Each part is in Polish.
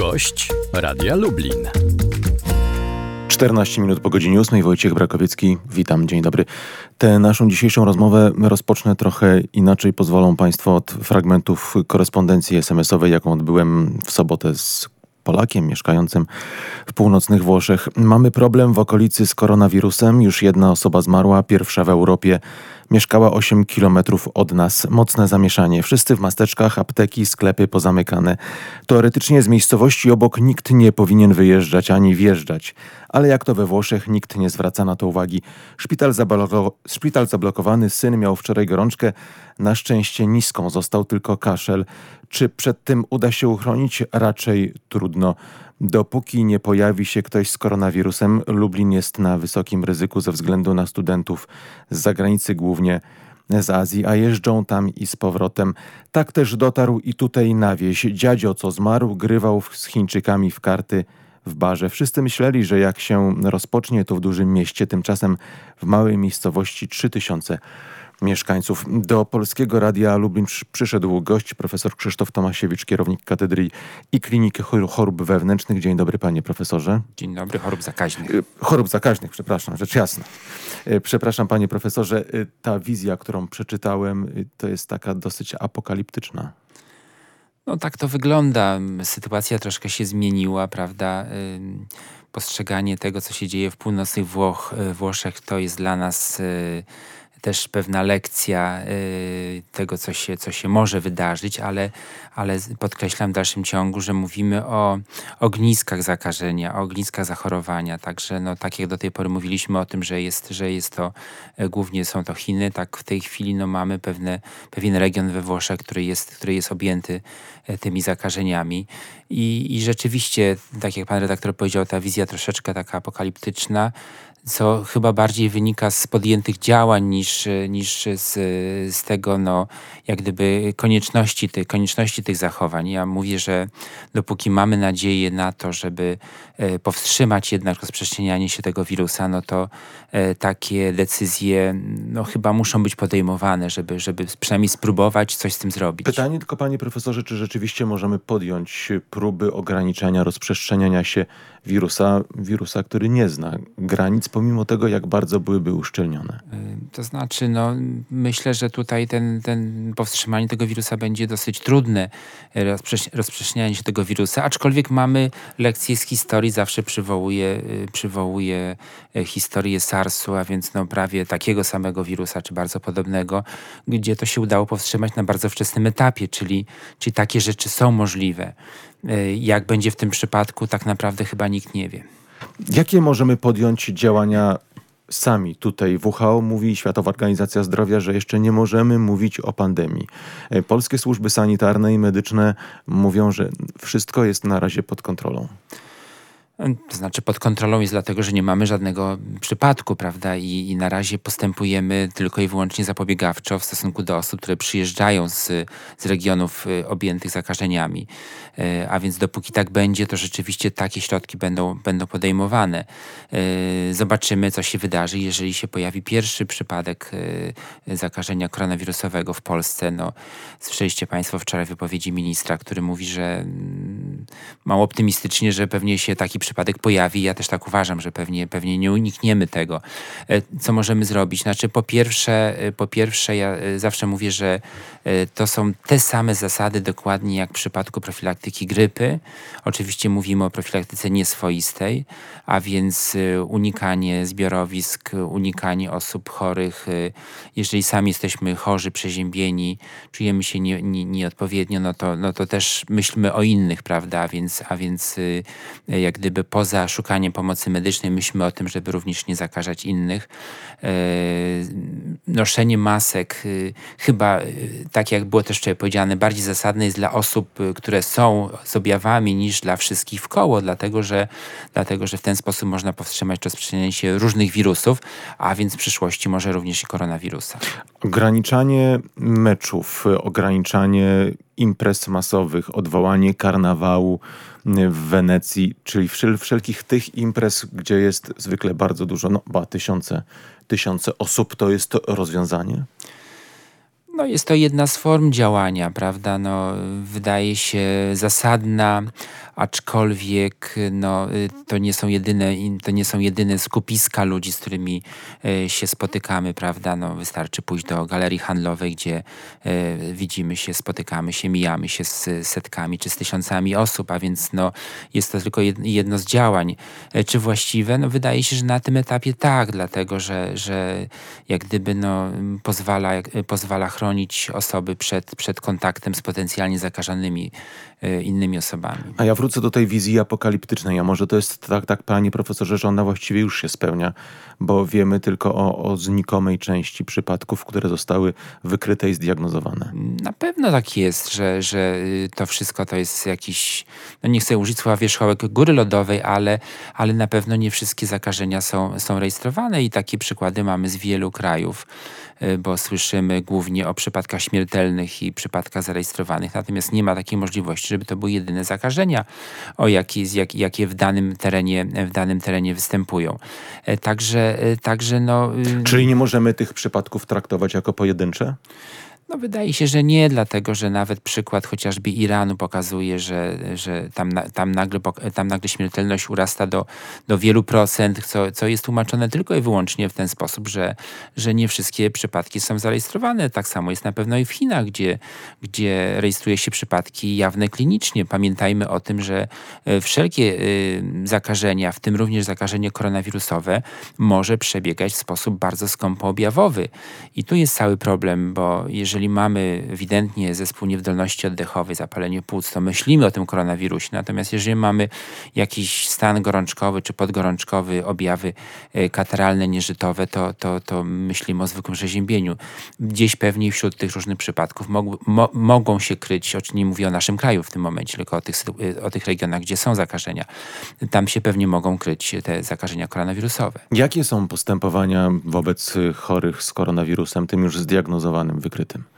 Gość Radia Lublin. 14 minut po godzinie 8. Wojciech Brakowiecki, witam, dzień dobry. Tę naszą dzisiejszą rozmowę rozpocznę trochę inaczej. Pozwolą Państwo od fragmentów korespondencji SMS-owej, jaką odbyłem w sobotę z Polakiem mieszkającym w północnych Włoszech. Mamy problem w okolicy z koronawirusem. Już jedna osoba zmarła, pierwsza w Europie. Mieszkała 8 kilometrów od nas. Mocne zamieszanie. Wszyscy w masteczkach, apteki, sklepy pozamykane. Teoretycznie z miejscowości obok nikt nie powinien wyjeżdżać ani wjeżdżać. Ale jak to we Włoszech, nikt nie zwraca na to uwagi. Szpital, szpital zablokowany, syn miał wczoraj gorączkę. Na szczęście niską, został tylko kaszel. Czy przed tym uda się uchronić? Raczej trudno. Dopóki nie pojawi się ktoś z koronawirusem, Lublin jest na wysokim ryzyku ze względu na studentów z zagranicy, głównie z Azji, a jeżdżą tam i z powrotem. Tak też dotarł i tutaj na wieś. Dziadzio, co zmarł, grywał z Chińczykami w karty w barze. Wszyscy myśleli, że jak się rozpocznie to w dużym mieście, tymczasem w małej miejscowości 3000 mieszkańców. Do Polskiego Radia Lublin przyszedł gość, profesor Krzysztof Tomasiewicz, kierownik Katedry i Kliniki Chorób Wewnętrznych. Dzień dobry, panie profesorze. Dzień dobry, chorób zakaźnych. Y, chorób zakaźnych, przepraszam, rzecz jasna. Y, przepraszam, panie profesorze, y, ta wizja, którą przeczytałem, to jest taka dosyć apokaliptyczna. No tak to wygląda. Sytuacja troszkę się zmieniła, prawda? Postrzeganie tego, co się dzieje w północnych Włoch, Włoszech, to jest dla nas też pewna lekcja y, tego, co się, co się może wydarzyć, ale, ale podkreślam w dalszym ciągu, że mówimy o ogniskach zakażenia, o ogniskach zachorowania. Także no, tak jak do tej pory mówiliśmy o tym, że jest, że jest to e, głównie są to Chiny, tak w tej chwili no, mamy pewne, pewien region we Włoszech, który jest, który jest objęty e, tymi zakażeniami. I, I rzeczywiście, tak jak pan redaktor powiedział, ta wizja troszeczkę taka apokaliptyczna co chyba bardziej wynika z podjętych działań niż, niż z, z tego, no, jak gdyby konieczności, tej, konieczności tych zachowań. Ja mówię, że dopóki mamy nadzieję na to, żeby e, powstrzymać jednak rozprzestrzenianie się tego wirusa, no to e, takie decyzje no, chyba muszą być podejmowane, żeby, żeby przynajmniej spróbować coś z tym zrobić. Pytanie tylko, panie profesorze, czy rzeczywiście możemy podjąć próby ograniczania rozprzestrzeniania się wirusa, wirusa, który nie zna granic, pomimo tego, jak bardzo byłyby uszczelnione. Y, to znaczy, no, myślę, że tutaj ten, ten powstrzymanie tego wirusa będzie dosyć trudne, rozprzestrzenianie się tego wirusa, aczkolwiek mamy lekcje z historii, zawsze przywołuje, y, przywołuje y, historię SARS-u, a więc no, prawie takiego samego wirusa, czy bardzo podobnego, gdzie to się udało powstrzymać na bardzo wczesnym etapie, czyli, czyli takie rzeczy są możliwe. Jak będzie w tym przypadku, tak naprawdę chyba nikt nie wie. Jakie możemy podjąć działania sami tutaj WHO mówi, Światowa Organizacja Zdrowia, że jeszcze nie możemy mówić o pandemii. E, polskie służby sanitarne i medyczne mówią, że wszystko jest na razie pod kontrolą. To znaczy pod kontrolą jest dlatego, że nie mamy żadnego przypadku, prawda? I, I, na razie postępujemy tylko i wyłącznie zapobiegawczo w stosunku do osób, które przyjeżdżają z, z regionów y, objętych zakażeniami. E, a więc dopóki tak będzie, to rzeczywiście takie środki będą, będą podejmowane. E, zobaczymy, co się wydarzy, jeżeli się pojawi pierwszy przypadek zakażenia koronawirusowego w Polsce. No, słyszeliście Państwo wczoraj wypowiedzi ministra, który mówi, że mm, mało optymistycznie, że pewnie się taki przypadek pojawi. Ja też tak uważam, że pewnie, pewnie nie unikniemy tego. Co możemy zrobić? Znaczy, po pierwsze, po pierwsze, ja zawsze mówię, że to są te same zasady dokładnie jak w przypadku profilaktyki grypy. Oczywiście mówimy o profilaktyce nieswoistej, a więc unikanie zbiorowisk, unikanie osób chorych. Jeżeli sami jesteśmy chorzy, przeziębieni, czujemy się nie, nie, nieodpowiednio, no to, no to też myślmy o innych, prawda? A więc, a więc jak gdyby poza szukaniem pomocy medycznej myślmy o tym, żeby również nie zakażać innych. Noszenie masek chyba, tak jak było też wczoraj powiedziane, bardziej zasadne jest dla osób, które są z objawami niż dla wszystkich w koło, dlatego że, dlatego że w ten sposób można powstrzymać rozprzestrzenianie się różnych wirusów, a więc w przyszłości może również i koronawirusa. Ograniczanie meczów, ograniczanie imprez masowych, odwołanie karnawału w Wenecji, czyli wszelkich tych imprez, gdzie jest zwykle bardzo dużo, no ba, tysiące, tysiące osób, to jest to rozwiązanie? No jest to jedna z form działania, prawda? No, wydaje się zasadna, aczkolwiek no, y, to, nie są jedyne, to nie są jedyne skupiska ludzi, z którymi y, się spotykamy, prawda? No, wystarczy pójść do galerii handlowej, gdzie y, widzimy się, spotykamy się, mijamy się z setkami czy z tysiącami osób, a więc no, jest to tylko jedno z działań. Czy właściwe? No, wydaje się, że na tym etapie tak, dlatego że, że jak gdyby no, pozwala, pozwala chronić osoby przed, przed kontaktem z potencjalnie zakażonymi innymi osobami. A ja wrócę do tej wizji apokaliptycznej, a może to jest tak, tak panie profesorze, że ona właściwie już się spełnia, bo wiemy tylko o, o znikomej części przypadków, które zostały wykryte i zdiagnozowane. Na pewno tak jest, że, że y, to wszystko to jest jakiś, no nie chcę użyć słowa wierzchołek góry lodowej, ale, ale na pewno nie wszystkie zakażenia są, są rejestrowane i takie przykłady mamy z wielu krajów. Y, bo słyszymy głównie o przypadkach śmiertelnych i przypadkach zarejestrowanych, natomiast nie ma takiej możliwości, żeby to były jedyne zakażenia, o jakie, jak, jakie w danym terenie, w danym terenie występują. E, także, e, także no... Y, Czyli nie możemy tych przypadków traktować jako pojedyncze? No wydaje się, że nie, dlatego że nawet przykład chociażby Iranu pokazuje, że, że tam, tam, nagle, tam nagle śmiertelność urasta do, do wielu procent, co, co jest tłumaczone tylko i wyłącznie w ten sposób, że, że nie wszystkie przypadki są zarejestrowane. Tak samo jest na pewno i w Chinach, gdzie, gdzie rejestruje się przypadki jawne klinicznie. Pamiętajmy o tym, że e, wszelkie y, zakażenia, w tym również zakażenie koronawirusowe, może przebiegać w sposób bardzo skąpo objawowy. I tu jest cały problem, bo jeżeli jeżeli mamy ewidentnie zespół niewydolności oddechowej, zapalenie płuc, to myślimy o tym koronawirusie. Natomiast jeżeli mamy jakiś stan gorączkowy czy podgorączkowy, objawy e, kataralne, nieżytowe, to, to, to myślimy o zwykłym przeziębieniu. Gdzieś pewnie wśród tych różnych przypadków mog, mo, mogą się kryć, o czym nie mówię o naszym kraju w tym momencie, tylko o tych, e, o tych regionach, gdzie są zakażenia. Tam się pewnie mogą kryć te zakażenia koronawirusowe. Jakie są postępowania wobec chorych z koronawirusem, tym już zdiagnozowanym, wykrytym?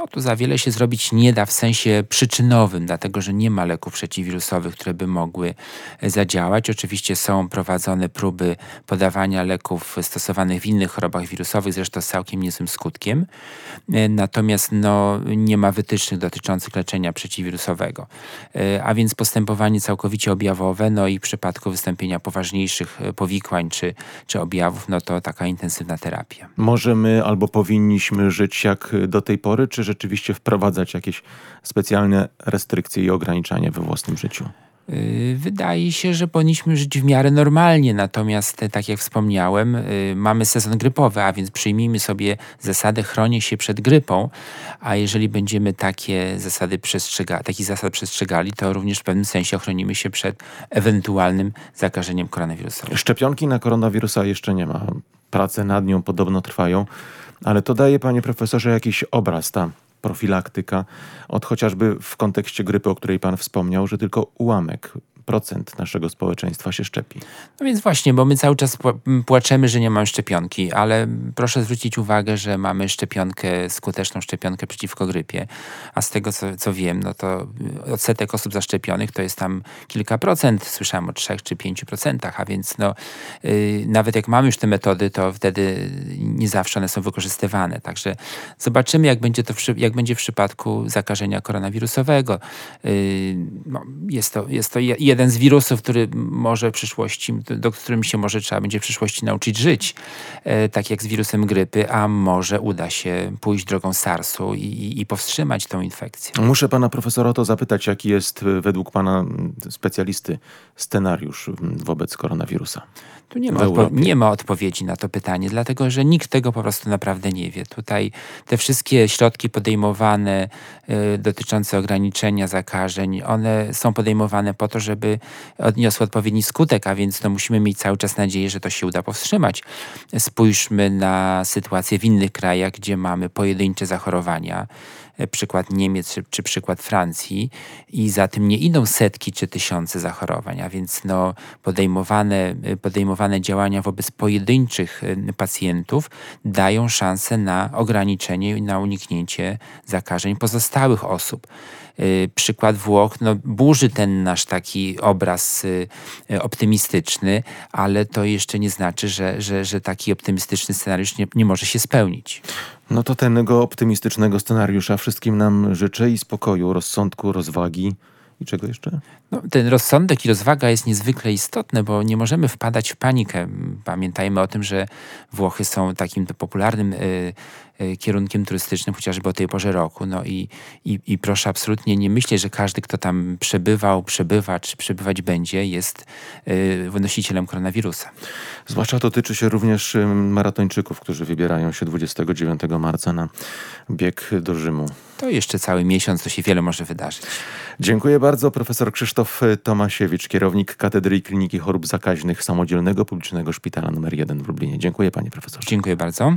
No tu za wiele się zrobić nie da w sensie przyczynowym, dlatego że nie ma leków przeciwwirusowych, które by mogły e, zadziałać. Oczywiście są prowadzone próby podawania leków stosowanych w innych chorobach wirusowych, zresztą z całkiem niezłym skutkiem. E, natomiast no, nie ma wytycznych dotyczących leczenia przeciwwirusowego. E, a więc postępowanie całkowicie objawowe, no i w przypadku wystąpienia poważniejszych powikłań czy, czy objawów, no to taka intensywna terapia. Możemy albo powinniśmy żyć jak do tej pory, czy rzeczywiście wprowadzać jakieś specjalne restrykcje i ograniczania we własnym życiu? Y, wydaje się, że powinniśmy żyć w miarę normalnie, natomiast tak jak wspomniałem, y, mamy sezon grypowy, a więc przyjmijmy sobie zasadę chronię się przed grypą, a jeżeli będziemy takie zasady przestrzega, takich zasad przestrzegali, to również w pewnym sensie ochronimy się przed ewentualnym zakażeniem koronawirusowym. Szczepionki na koronawirusa jeszcze nie ma. Prace nad nią podobno trwają. Ale to daje, panie profesorze, jakiś obraz, ta profilaktyka, od chociażby w kontekście grypy, o której pan wspomniał, że tylko ułamek procent naszego społeczeństwa się szczepi. No więc właśnie, bo my cały czas płaczemy, że nie mamy szczepionki, ale proszę zwrócić uwagę, że mamy szczepionkę, skuteczną szczepionkę przeciwko grypie, a z tego co, co wiem, no to odsetek osób zaszczepionych to jest tam kilka procent, słyszałem o 3 czy 5 procentach, a więc no, yy, nawet jak mamy już te metody, to wtedy nie zawsze one są wykorzystywane. Także zobaczymy, jak będzie to jak będzie w przypadku zakażenia koronawirusowego. Yy, no, jest to, jest to jeden jeden z wirusów, który może w przyszłości, do którym się może trzeba będzie w przyszłości nauczyć żyć, e, tak jak z wirusem grypy, a może uda się pójść drogą SARS-u i, i powstrzymać tą infekcję. Muszę pana profesora o to zapytać, jaki jest według pana specjalisty scenariusz wobec koronawirusa? Tu nie ma, nie ma odpowiedzi na to pytanie, dlatego że nikt tego po prostu naprawdę nie wie. Tutaj te wszystkie środki podejmowane y, dotyczące ograniczenia zakażeń, one są podejmowane po to, żeby odniosły odpowiedni skutek, a więc no, musimy mieć cały czas nadzieję, że to się uda powstrzymać. Spójrzmy na sytuację w innych krajach, gdzie mamy pojedyncze zachorowania przykład Niemiec czy, czy, przykład Francji i za tym nie idą setki czy tysiące zachorowań, a więc no, podejmowane, e, podejmowane działania wobec pojedynczych e, pacjentów dają szansę na ograniczenie i na uniknięcie zakażeń pozostałych osób. Przykład Włoch no, burzy ten nasz taki obraz optymistyczny, ale to jeszcze nie znaczy, że, że, że taki optymistyczny scenariusz nie, nie może się spełnić. No to tego optymistycznego scenariusza wszystkim nam życzę i spokoju, rozsądku, rozwagi. I czego jeszcze? No, ten rozsądek i rozwaga jest niezwykle istotny, bo nie możemy wpadać w panikę. Pamiętajmy o tym, że Włochy są takim popularnym y, y, kierunkiem turystycznym, chociażby o tej porze roku. No i, i, i proszę absolutnie nie myśleć, że każdy, kto tam przebywał, przebywa czy przebywać będzie, jest y, nosicielem koronawirusa. Zwłaszcza dotyczy się również maratończyków, którzy wybierają się 29 marca na bieg do Rzymu. To jeszcze cały miesiąc, to się wiele może wydarzyć. Dziękuję bardzo. Profesor Krzysztof Tomasiewicz, kierownik Katedry i Kliniki Chorób Zakaźnych Samodzielnego Publicznego Szpitala nr 1 w Lublinie. Dziękuję panie profesorze. Dziękuję bardzo.